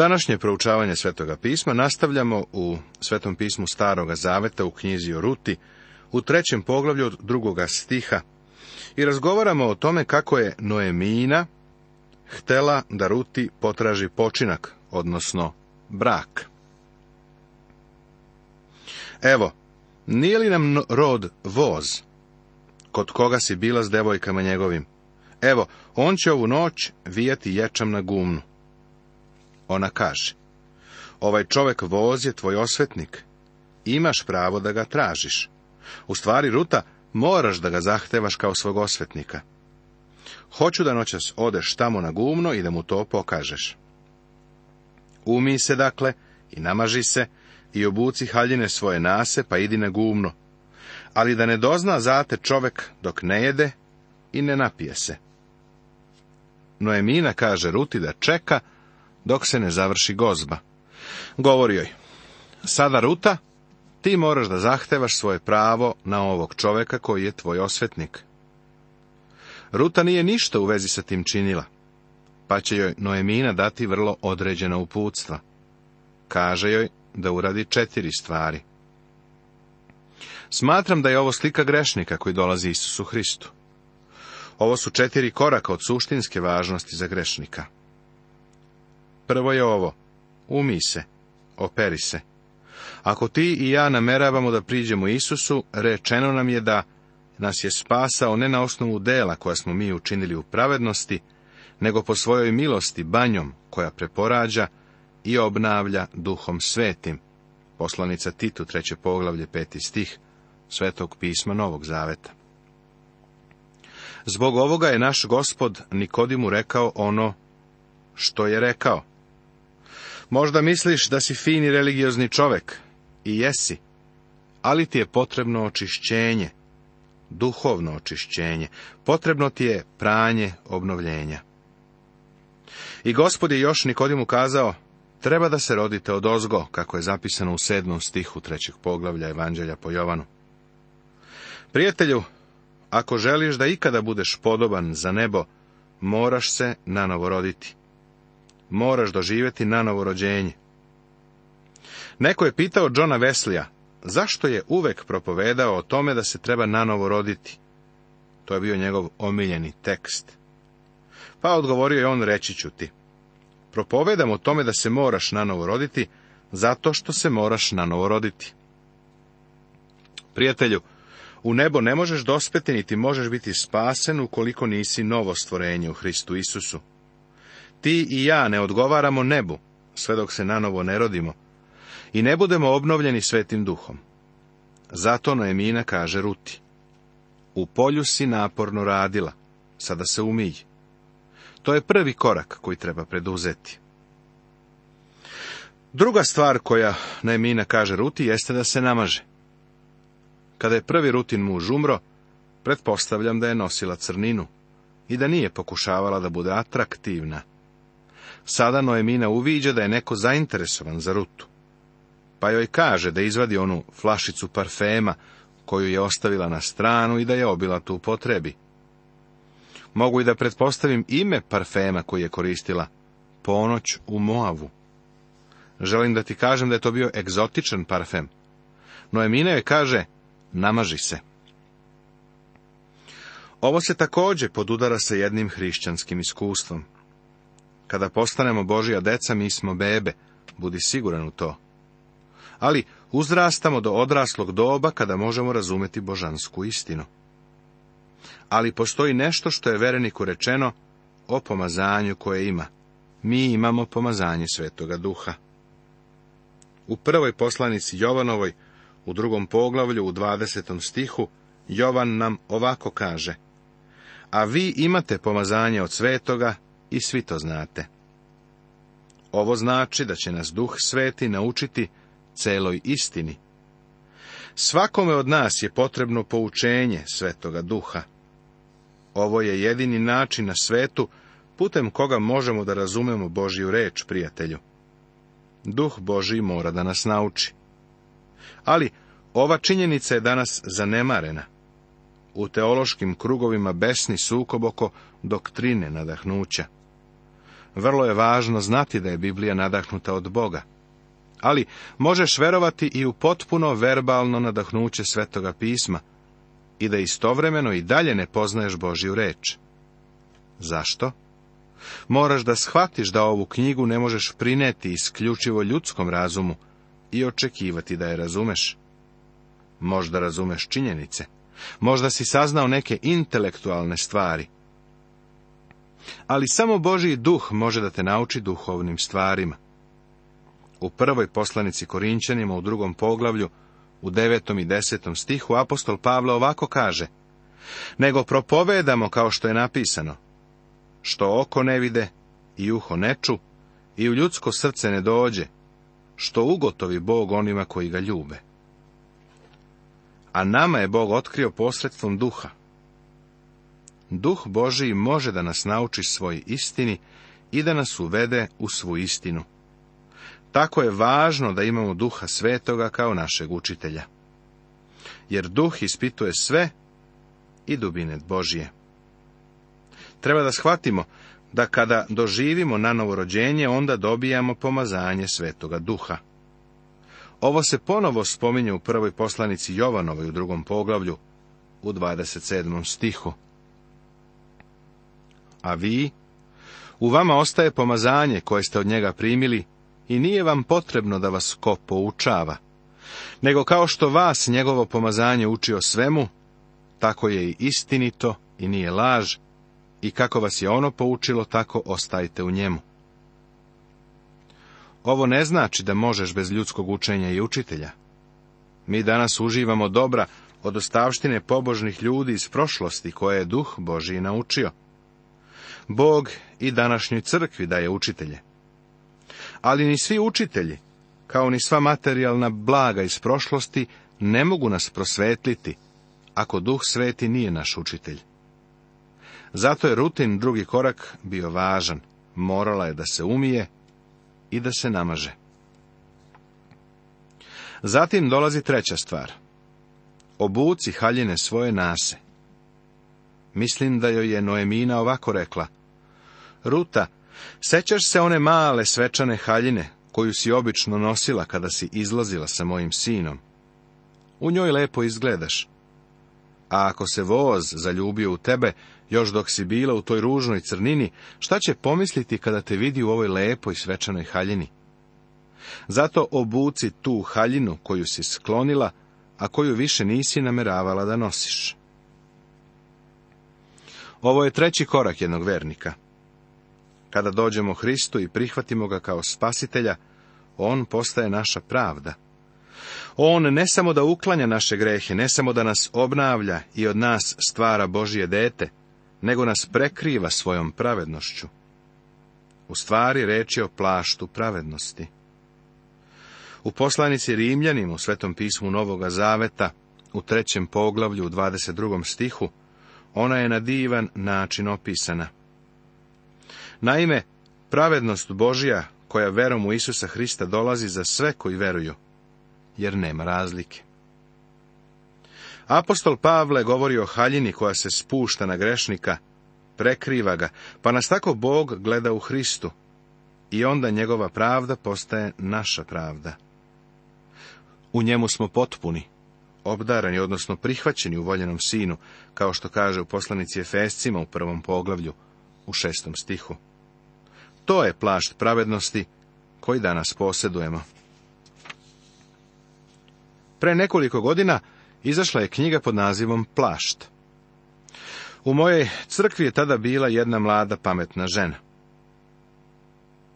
Današnje proučavanje Svetoga pisma nastavljamo u Svetom pismu Staroga Zaveta u knjizi o Ruti, u trećem poglavlju od drugoga stiha, i razgovaramo o tome kako je Noemina htela da Ruti potraži počinak, odnosno brak. Evo, nije li nam rod voz? Kod koga si bila s devojkama njegovim? Evo, on će ovu noć vijati ječam na gumnu. Ona kaže, ovaj čovek voz je tvoj osvetnik. Imaš pravo da ga tražiš. U stvari, Ruta, moraš da ga zahtevaš kao svog osvetnika. Hoću da noćas odeš tamo na gumno i da mu to pokažeš. Umi se, dakle, i namaži se, i obuci haljine svoje nase, pa idi na gumno. Ali da ne dozna zate čovek dok ne jede i ne napije se. Noemina kaže Ruti da čeka dok se ne završi gozba. Govori joj, sada ruta, ti moraš da zahtevaš svoje pravo na ovog čoveka koji je tvoj osvetnik. Ruta nije ništa u vezi sa tim činila, pa će joj Noemina dati vrlo određena uputstva. Kaže joj da uradi četiri stvari. Smatram da je ovo slika grešnika koji dolazi Isusu Hristu. Ovo su četiri koraka od suštinske važnosti za grešnika. Prvo je ovo. Umij se. Operi se. Ako ti i ja nameravamo da priđemo Isusu, rečeno nam je da nas je spasao ne na osnovu dela koja smo mi učinili u pravednosti, nego po svojoj milosti banjom koja preporađa i obnavlja duhom svetim. Poslanica Titu, treće poglavlje, peti stih, svetog pisma Novog Zaveta. Zbog ovoga je naš gospod Nikodimu rekao ono što je rekao. Možda misliš da si fini religiozni čovek, i jesi, ali ti je potrebno očišćenje, duhovno očišćenje, potrebno ti je pranje obnovljenja. I gospod je još Nikodimu kazao, treba da se rodite od ozgo, kako je zapisano u sedmom stihu trećeg poglavlja Evanđelja po Jovanu. Prijatelju, ako želiš da ikada budeš podoban za nebo, moraš se nanovo roditi moraš doživjeti na novo rođenje. Neko je pitao Johna Veslija, zašto je uvek propovedao o tome da se treba nanovo roditi? To je bio njegov omiljeni tekst. Pa odgovorio je on reći ću ti. Propovedam o tome da se moraš nanovo roditi, zato što se moraš nanovo roditi. Prijatelju, u nebo ne možeš dospeti niti možeš biti spasen ukoliko nisi novo stvorenje u Hristu Isusu. Ti i ja ne odgovaramo nebu, sve dok se nanovo ne rodimo, i ne budemo obnovljeni svetim duhom. Zato Noemina kaže Ruti. U polju si naporno radila, sada se umij. To je prvi korak koji treba preduzeti. Druga stvar koja Noemina kaže Ruti jeste da se namaže. Kada je prvi Rutin muž umro, pretpostavljam da je nosila crninu i da nije pokušavala da bude atraktivna, Sada Noemina uviđa da je neko zainteresovan za Rutu. Pa joj kaže da izvadi onu flašicu parfema koju je ostavila na stranu i da je obila tu potrebi. Mogu i da pretpostavim ime parfema koji je koristila. Ponoć u Moavu. Želim da ti kažem da je to bio egzotičan parfem. Noemina joj kaže, namaži se. Ovo se također podudara sa jednim hrišćanskim iskustvom. Kada postanemo Božija deca, mi smo bebe, budi siguran u to. Ali uzrastamo do odraslog doba kada možemo razumeti božansku istinu. Ali postoji nešto što je vereniku rečeno o pomazanju koje ima. Mi imamo pomazanje Svetoga Duha. U prvoj poslanici Jovanovoj, u drugom poglavlju, u 20. stihu, Jovan nam ovako kaže. A vi imate pomazanje od Svetoga i svi to znate. Ovo znači da će nas duh sveti naučiti celoj istini. Svakome od nas je potrebno poučenje svetoga duha. Ovo je jedini način na svetu putem koga možemo da razumemo Božiju reč, prijatelju. Duh Boži mora da nas nauči. Ali ova činjenica je danas zanemarena. U teološkim krugovima besni sukob oko doktrine nadahnuća. Vrlo je važno znati da je Biblija nadahnuta od Boga. Ali možeš verovati i u potpuno verbalno nadahnuće Svetoga pisma i da istovremeno i dalje ne poznaješ Božju reč. Zašto? Moraš da shvatiš da ovu knjigu ne možeš prineti isključivo ljudskom razumu i očekivati da je razumeš. Možda razumeš činjenice, možda si saznao neke intelektualne stvari – ali samo božji duh može da te nauči duhovnim stvarima. U prvoj poslanici Korinčanima u drugom poglavlju, u devetom i desetom stihu, apostol Pavla ovako kaže Nego propovedamo kao što je napisano, što oko ne vide i uho ne ču i u ljudsko srce ne dođe, što ugotovi Bog onima koji ga ljube. A nama je Bog otkrio posredstvom duha, Duh boži može da nas nauči svoj istini i da nas uvede u svu istinu. Tako je važno da imamo duha svetoga kao našeg učitelja. Jer duh ispituje sve i dubine Božije. Treba da shvatimo da kada doživimo na novorođenje, onda dobijamo pomazanje svetoga duha. Ovo se ponovo spominje u prvoj poslanici Jovanovoj u drugom poglavlju, u 27. stihu. A vi? U vama ostaje pomazanje koje ste od njega primili i nije vam potrebno da vas ko poučava. Nego kao što vas njegovo pomazanje uči o svemu, tako je i istinito i nije laž, i kako vas je ono poučilo, tako ostajte u njemu. Ovo ne znači da možeš bez ljudskog učenja i učitelja. Mi danas uživamo dobra od ostavštine pobožnih ljudi iz prošlosti koje je duh Boži naučio. Bog i današnjoj crkvi daje učitelje. Ali ni svi učitelji, kao ni sva materijalna blaga iz prošlosti, ne mogu nas prosvetliti, ako duh sveti nije naš učitelj. Zato je rutin drugi korak bio važan. Morala je da se umije i da se namaže. Zatim dolazi treća stvar. Obuci haljine svoje nase. Mislim da joj je Noemina ovako rekla – Ruta, sećaš se one male svečane haljine, koju si obično nosila kada si izlazila sa mojim sinom? U njoj lepo izgledaš. A ako se voz zaljubio u tebe, još dok si bila u toj ružnoj crnini, šta će pomisliti kada te vidi u ovoj lepoj svečanoj haljini? Zato obuci tu haljinu koju si sklonila, a koju više nisi nameravala da nosiš. Ovo je treći korak jednog vernika. Kada dođemo Hristu i prihvatimo ga kao spasitelja, on postaje naša pravda. On ne samo da uklanja naše grehe, ne samo da nas obnavlja i od nas stvara Božje dete, nego nas prekriva svojom pravednošću. U stvari reč je o plaštu pravednosti. U poslanici Rimljanim u Svetom pismu Novoga Zaveta, u trećem poglavlju u 22. stihu, ona je na divan način opisana – Naime, pravednost Božja koja verom u Isusa Hrista dolazi za sve koji veruju, jer nema razlike. Apostol Pavle govori o haljini koja se spušta na grešnika, prekriva ga, pa nas tako Bog gleda u Hristu i onda njegova pravda postaje naša pravda. U njemu smo potpuni, obdarani, odnosno prihvaćeni u voljenom sinu, kao što kaže u poslanici Efescima u prvom poglavlju, u šestom stihu. To je plašt pravednosti koji danas posjedujemo. Pre nekoliko godina izašla je knjiga pod nazivom Plašt. U mojej crkvi je tada bila jedna mlada pametna žena.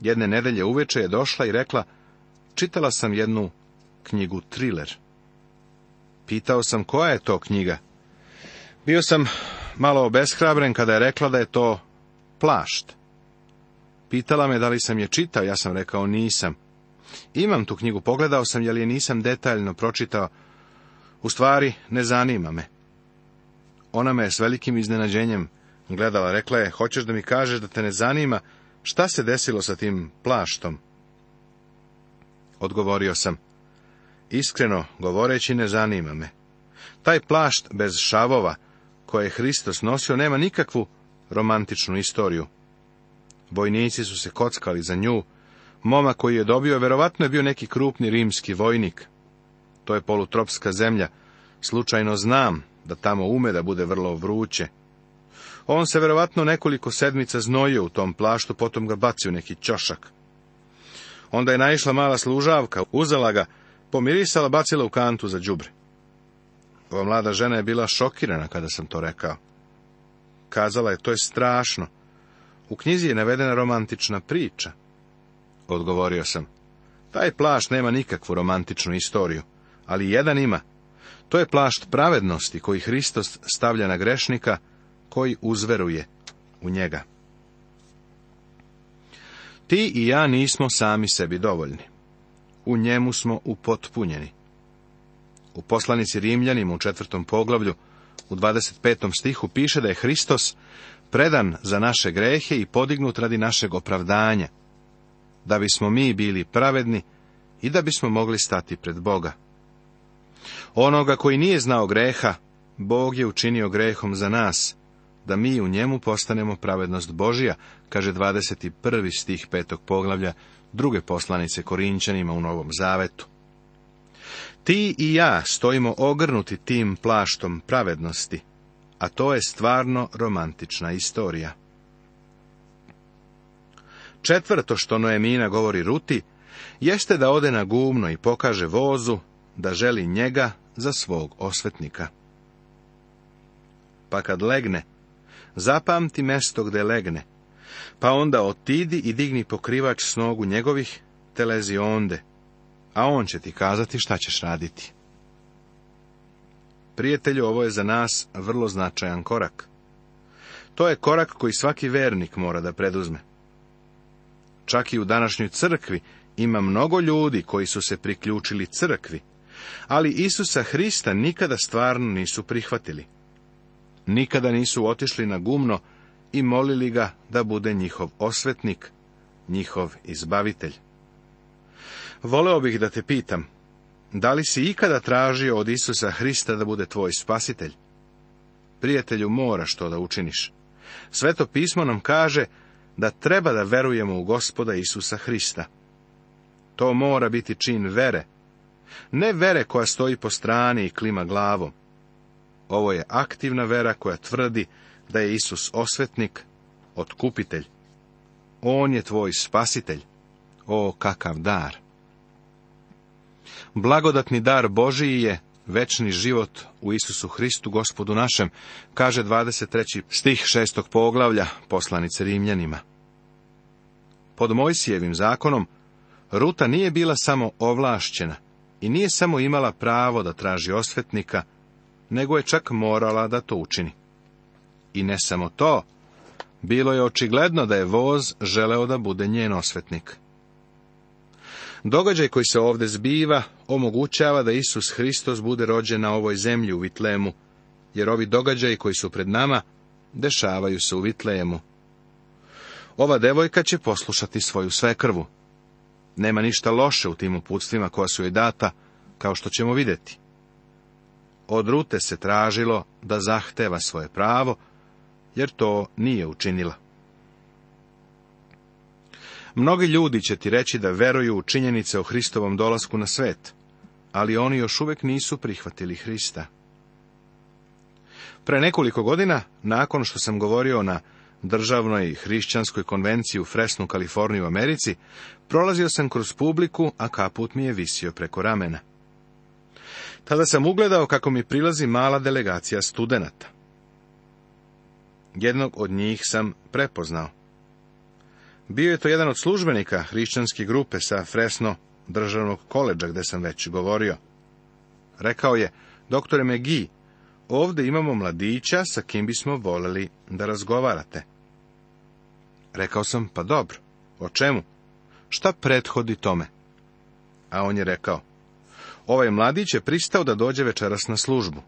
Jedne nedelje uveče je došla i rekla, čitala sam jednu knjigu triler. Pitao sam koja je to knjiga. Bio sam malo obeshrabren kada je rekla da je to plašt. Pitala me da li sam je čitao, ja sam rekao nisam. Imam tu knjigu, pogledao sam, jel je nisam detaljno pročitao. U stvari, ne zanima me. Ona me je s velikim iznenađenjem gledala, rekla je, hoćeš da mi kažeš da te ne zanima šta se desilo sa tim plaštom? Odgovorio sam, iskreno govoreći ne zanima me. Taj plašt bez šavova koje je Hristos nosio nema nikakvu romantičnu istoriju. Vojnici su se kockali za nju. Moma koji je dobio, verovatno je bio neki krupni rimski vojnik. To je polutropska zemlja. Slučajno znam da tamo ume da bude vrlo vruće. On se verovatno nekoliko sedmica znojio u tom plaštu, potom ga bacio neki čošak. Onda je naišla mala služavka, uzela ga, pomirisala, bacila u kantu za đubre. Ova mlada žena je bila šokirana kada sam to rekao. Kazala je, to je strašno. U knjizi je navedena romantična priča. Odgovorio sam. Taj plašt nema nikakvu romantičnu istoriju, ali jedan ima. To je plašt pravednosti koji Hristos stavlja na grešnika koji uzveruje u njega. Ti i ja nismo sami sebi dovoljni. U njemu smo upotpunjeni. U poslanici Rimljanima u četvrtom poglavlju u 25. stihu piše da je Hristos predan za naše grehe i podignut radi našeg opravdanja, da bismo mi bili pravedni i da bismo mogli stati pred Boga. Onoga koji nije znao greha, Bog je učinio grehom za nas, da mi u njemu postanemo pravednost Božija, kaže 21. stih petog poglavlja druge poslanice Korinčanima u Novom Zavetu. Ti i ja stojimo ogrnuti tim plaštom pravednosti, a to je stvarno romantična istorija. Četvrto što Noemina govori Ruti, jeste da ode na gumno i pokaže vozu da želi njega za svog osvetnika. Pa kad legne, zapamti mesto gde legne, pa onda otidi i digni pokrivač s nogu njegovih, te lezi onde, a on će ti kazati šta ćeš raditi. Prijatelju, ovo je za nas vrlo značajan korak. To je korak koji svaki vernik mora da preduzme. Čak i u današnjoj crkvi ima mnogo ljudi koji su se priključili crkvi, ali Isusa Hrista nikada stvarno nisu prihvatili. Nikada nisu otišli na gumno i molili ga da bude njihov osvetnik, njihov izbavitelj. Voleo bih da te pitam, da li si ikada tražio od Isusa Hrista da bude tvoj spasitelj? Prijatelju, moraš to da učiniš. Sveto pismo nam kaže da treba da verujemo u gospoda Isusa Hrista. To mora biti čin vere. Ne vere koja stoji po strani i klima glavom. Ovo je aktivna vera koja tvrdi da je Isus osvetnik, otkupitelj. On je tvoj spasitelj. O, kakav dar! Blagodatni dar Božiji je večni život u Isusu Hristu, gospodu našem, kaže 23. stih šestog poglavlja poslanice Rimljanima. Pod Mojsijevim zakonom, Ruta nije bila samo ovlašćena i nije samo imala pravo da traži osvetnika, nego je čak morala da to učini. I ne samo to, bilo je očigledno da je voz želeo da bude njen osvetnik. Događaj koji se ovdje zbiva omogućava da Isus Hristos bude rođen na ovoj zemlji u Vitlemu, jer ovi događaji koji su pred nama dešavaju se u Vitlemu. Ova devojka će poslušati svoju svekrvu. Nema ništa loše u tim uputstvima koja su joj data, kao što ćemo vidjeti. Od Rute se tražilo da zahteva svoje pravo, jer to nije učinila. Mnogi ljudi će ti reći da veruju u činjenice o Hristovom dolasku na svet ali oni još uvek nisu prihvatili Hrista. Pre nekoliko godina, nakon što sam govorio na državnoj hrišćanskoj konvenciji u Fresnu, Kaliforniji u Americi, prolazio sam kroz publiku, a kaput mi je visio preko ramena. Tada sam ugledao kako mi prilazi mala delegacija studenata. Jednog od njih sam prepoznao. Bio je to jedan od službenika hrišćanske grupe sa Fresno, državnog koleđa gde sam već govorio. Rekao je, doktore Megi, ovde imamo mladića sa kim bismo voljeli da razgovarate. Rekao sam, pa dobro, o čemu? Šta prethodi tome? A on je rekao, ovaj mladić je pristao da dođe večeras na službu.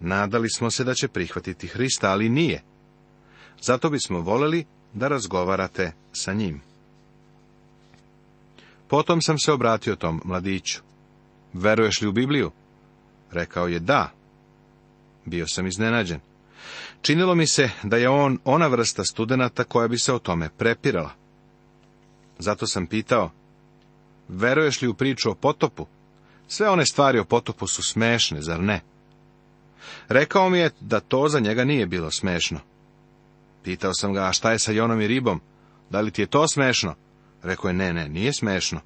Nadali smo se da će prihvatiti Hrista, ali nije. Zato bismo voljeli da razgovarate sa njim. Potom sam se obratio tom mladiću. Veruješ li u Bibliju? Rekao je da. Bio sam iznenađen. Činilo mi se da je on ona vrsta studenata koja bi se o tome prepirala. Zato sam pitao, veruješ li u priču o potopu? Sve one stvari o potopu su smešne, zar ne? Rekao mi je da to za njega nije bilo smešno. Pitao sam ga, a šta je sa Jonom i ribom? Da li ti je to smešno? Rekao je, ne, ne, nije smešno.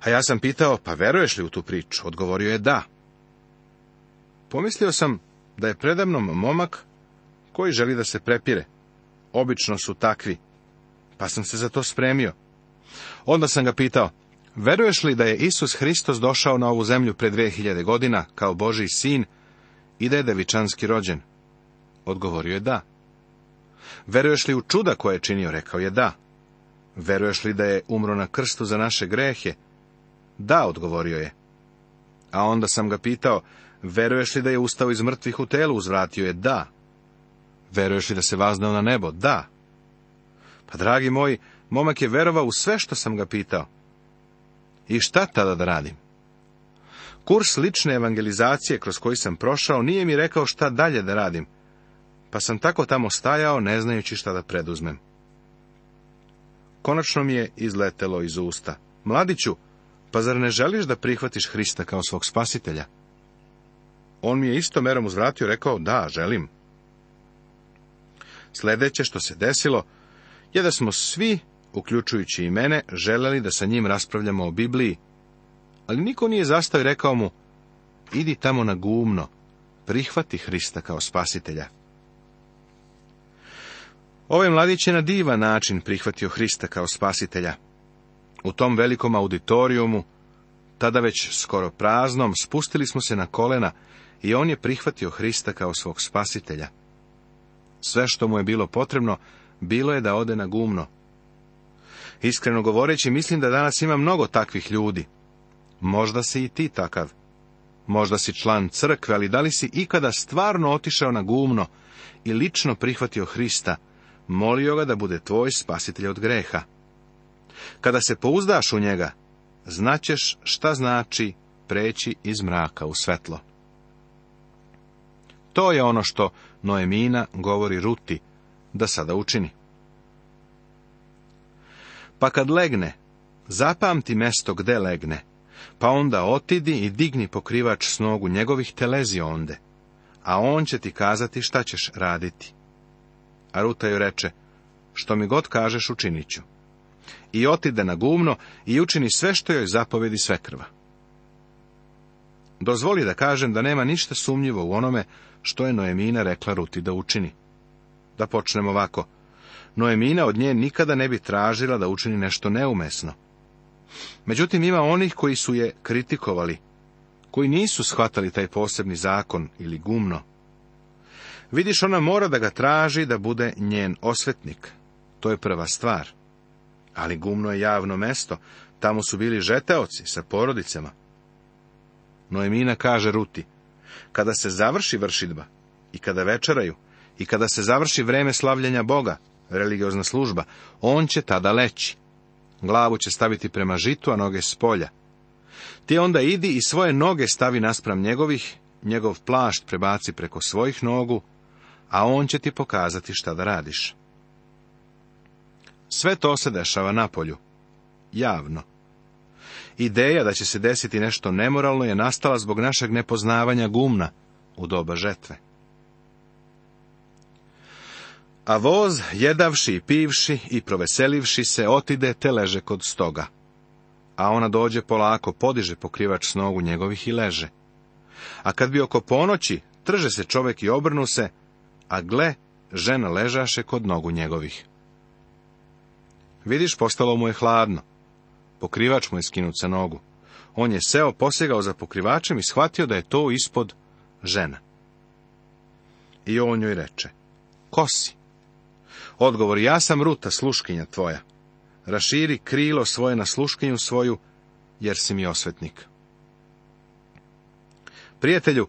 A ja sam pitao, pa veruješ li u tu priču? Odgovorio je, da. Pomislio sam da je predamnom momak koji želi da se prepire. Obično su takvi. Pa sam se za to spremio. Onda sam ga pitao, veruješ li da je Isus Hristos došao na ovu zemlju pre 2000 godina kao Boži sin i da je devičanski rođen? Odgovorio je da. Veruješ li u čuda koje je činio? Rekao je da. Veruješ li da je umro na krstu za naše grehe? Da, odgovorio je. A onda sam ga pitao, veruješ li da je ustao iz mrtvih u telu? Uzvratio je, da. Veruješ li da se vaznao na nebo? Da. Pa, dragi moji, momak je verovao u sve što sam ga pitao. I šta tada da radim? Kurs lične evangelizacije kroz koji sam prošao nije mi rekao šta dalje da radim, pa sam tako tamo stajao ne znajući šta da preduzmem. Konačno mi je izletelo iz usta. Mladiću, pa zar ne želiš da prihvatiš Hrista kao svog spasitelja? On mi je isto merom uzvratio rekao, da, želim. Sledeće što se desilo je da smo svi, uključujući i mene, želeli da sa njim raspravljamo o Bibliji. Ali niko nije zastao i rekao mu, idi tamo na gumno, prihvati Hrista kao spasitelja. Ovaj mladić je na divan način prihvatio Hrista kao spasitelja. U tom velikom auditorijumu, tada već skoro praznom, spustili smo se na kolena i on je prihvatio Hrista kao svog spasitelja. Sve što mu je bilo potrebno, bilo je da ode na gumno. Iskreno govoreći, mislim da danas ima mnogo takvih ljudi. Možda si i ti takav. Možda si član crkve, ali da li si ikada stvarno otišao na gumno i lično prihvatio Hrista molio ga da bude tvoj spasitelj od greha. Kada se pouzdaš u njega, znaćeš šta znači preći iz mraka u svetlo. To je ono što Noemina govori Ruti da sada učini. Pa kad legne, zapamti mesto gde legne, pa onda otidi i digni pokrivač s nogu njegovih telezi onde, a on će ti kazati šta ćeš raditi. A Ruta joj reče, što mi god kažeš učinit ću. I otide na gumno i učini sve što joj zapovedi svekrva. Dozvoli da kažem da nema ništa sumnjivo u onome što je Noemina rekla Ruti da učini. Da počnem ovako. Noemina od nje nikada ne bi tražila da učini nešto neumesno. Međutim, ima onih koji su je kritikovali, koji nisu shvatali taj posebni zakon ili gumno, Vidiš, ona mora da ga traži da bude njen osvetnik. To je prva stvar. Ali gumno je javno mesto. Tamo su bili žeteoci sa porodicama. Noemina kaže Ruti, kada se završi vršidba i kada večeraju i kada se završi vreme slavljenja Boga, religiozna služba, on će tada leći. Glavu će staviti prema žitu, a noge s polja. Ti onda idi i svoje noge stavi naspram njegovih, njegov plašt prebaci preko svojih nogu, a on će ti pokazati šta da radiš. Sve to se dešava na polju. Javno. Ideja da će se desiti nešto nemoralno je nastala zbog našeg nepoznavanja gumna u doba žetve. A voz, jedavši i pivši i proveselivši se, otide te leže kod stoga. A ona dođe polako, podiže pokrivač s nogu njegovih i leže. A kad bi oko ponoći, trže se čovek i obrnu se, a gle, žena ležaše kod nogu njegovih. Vidiš, postalo mu je hladno. Pokrivač mu je skinut sa nogu. On je seo, posegao za pokrivačem i shvatio da je to ispod žena. I on njoj reče, ko si? Odgovor, ja sam Ruta, sluškinja tvoja. Raširi krilo svoje na sluškinju svoju, jer si mi osvetnik. Prijatelju,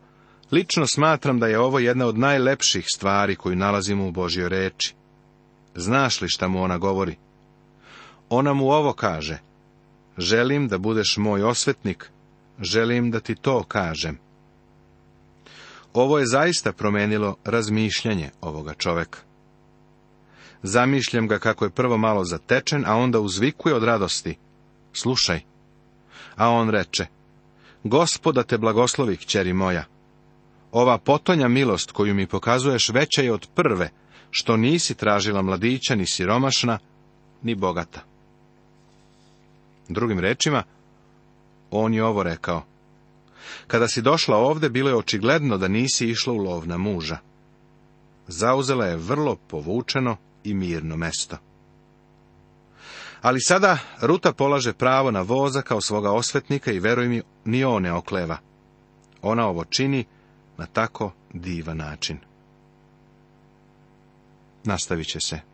Lično smatram da je ovo jedna od najlepših stvari koju nalazimo u Božjoj reči. Znaš li šta mu ona govori? Ona mu ovo kaže. Želim da budeš moj osvetnik, želim da ti to kažem. Ovo je zaista promenilo razmišljanje ovoga čoveka. Zamišljam ga kako je prvo malo zatečen, a onda uzvikuje od radosti. Slušaj. A on reče, gospoda te blagoslovi, kćeri moja. Ova potonja milost koju mi pokazuješ veća je od prve, što nisi tražila mladića ni siromašna, ni bogata. Drugim rečima, on je ovo rekao. Kada si došla ovde, bilo je očigledno da nisi išla u lov na muža. Zauzela je vrlo povučeno i mirno mesto. Ali sada Ruta polaže pravo na voza kao svoga osvetnika i veruj mi, ni on ne okleva. Ona ovo čini na tako divan način. Nastavit će se.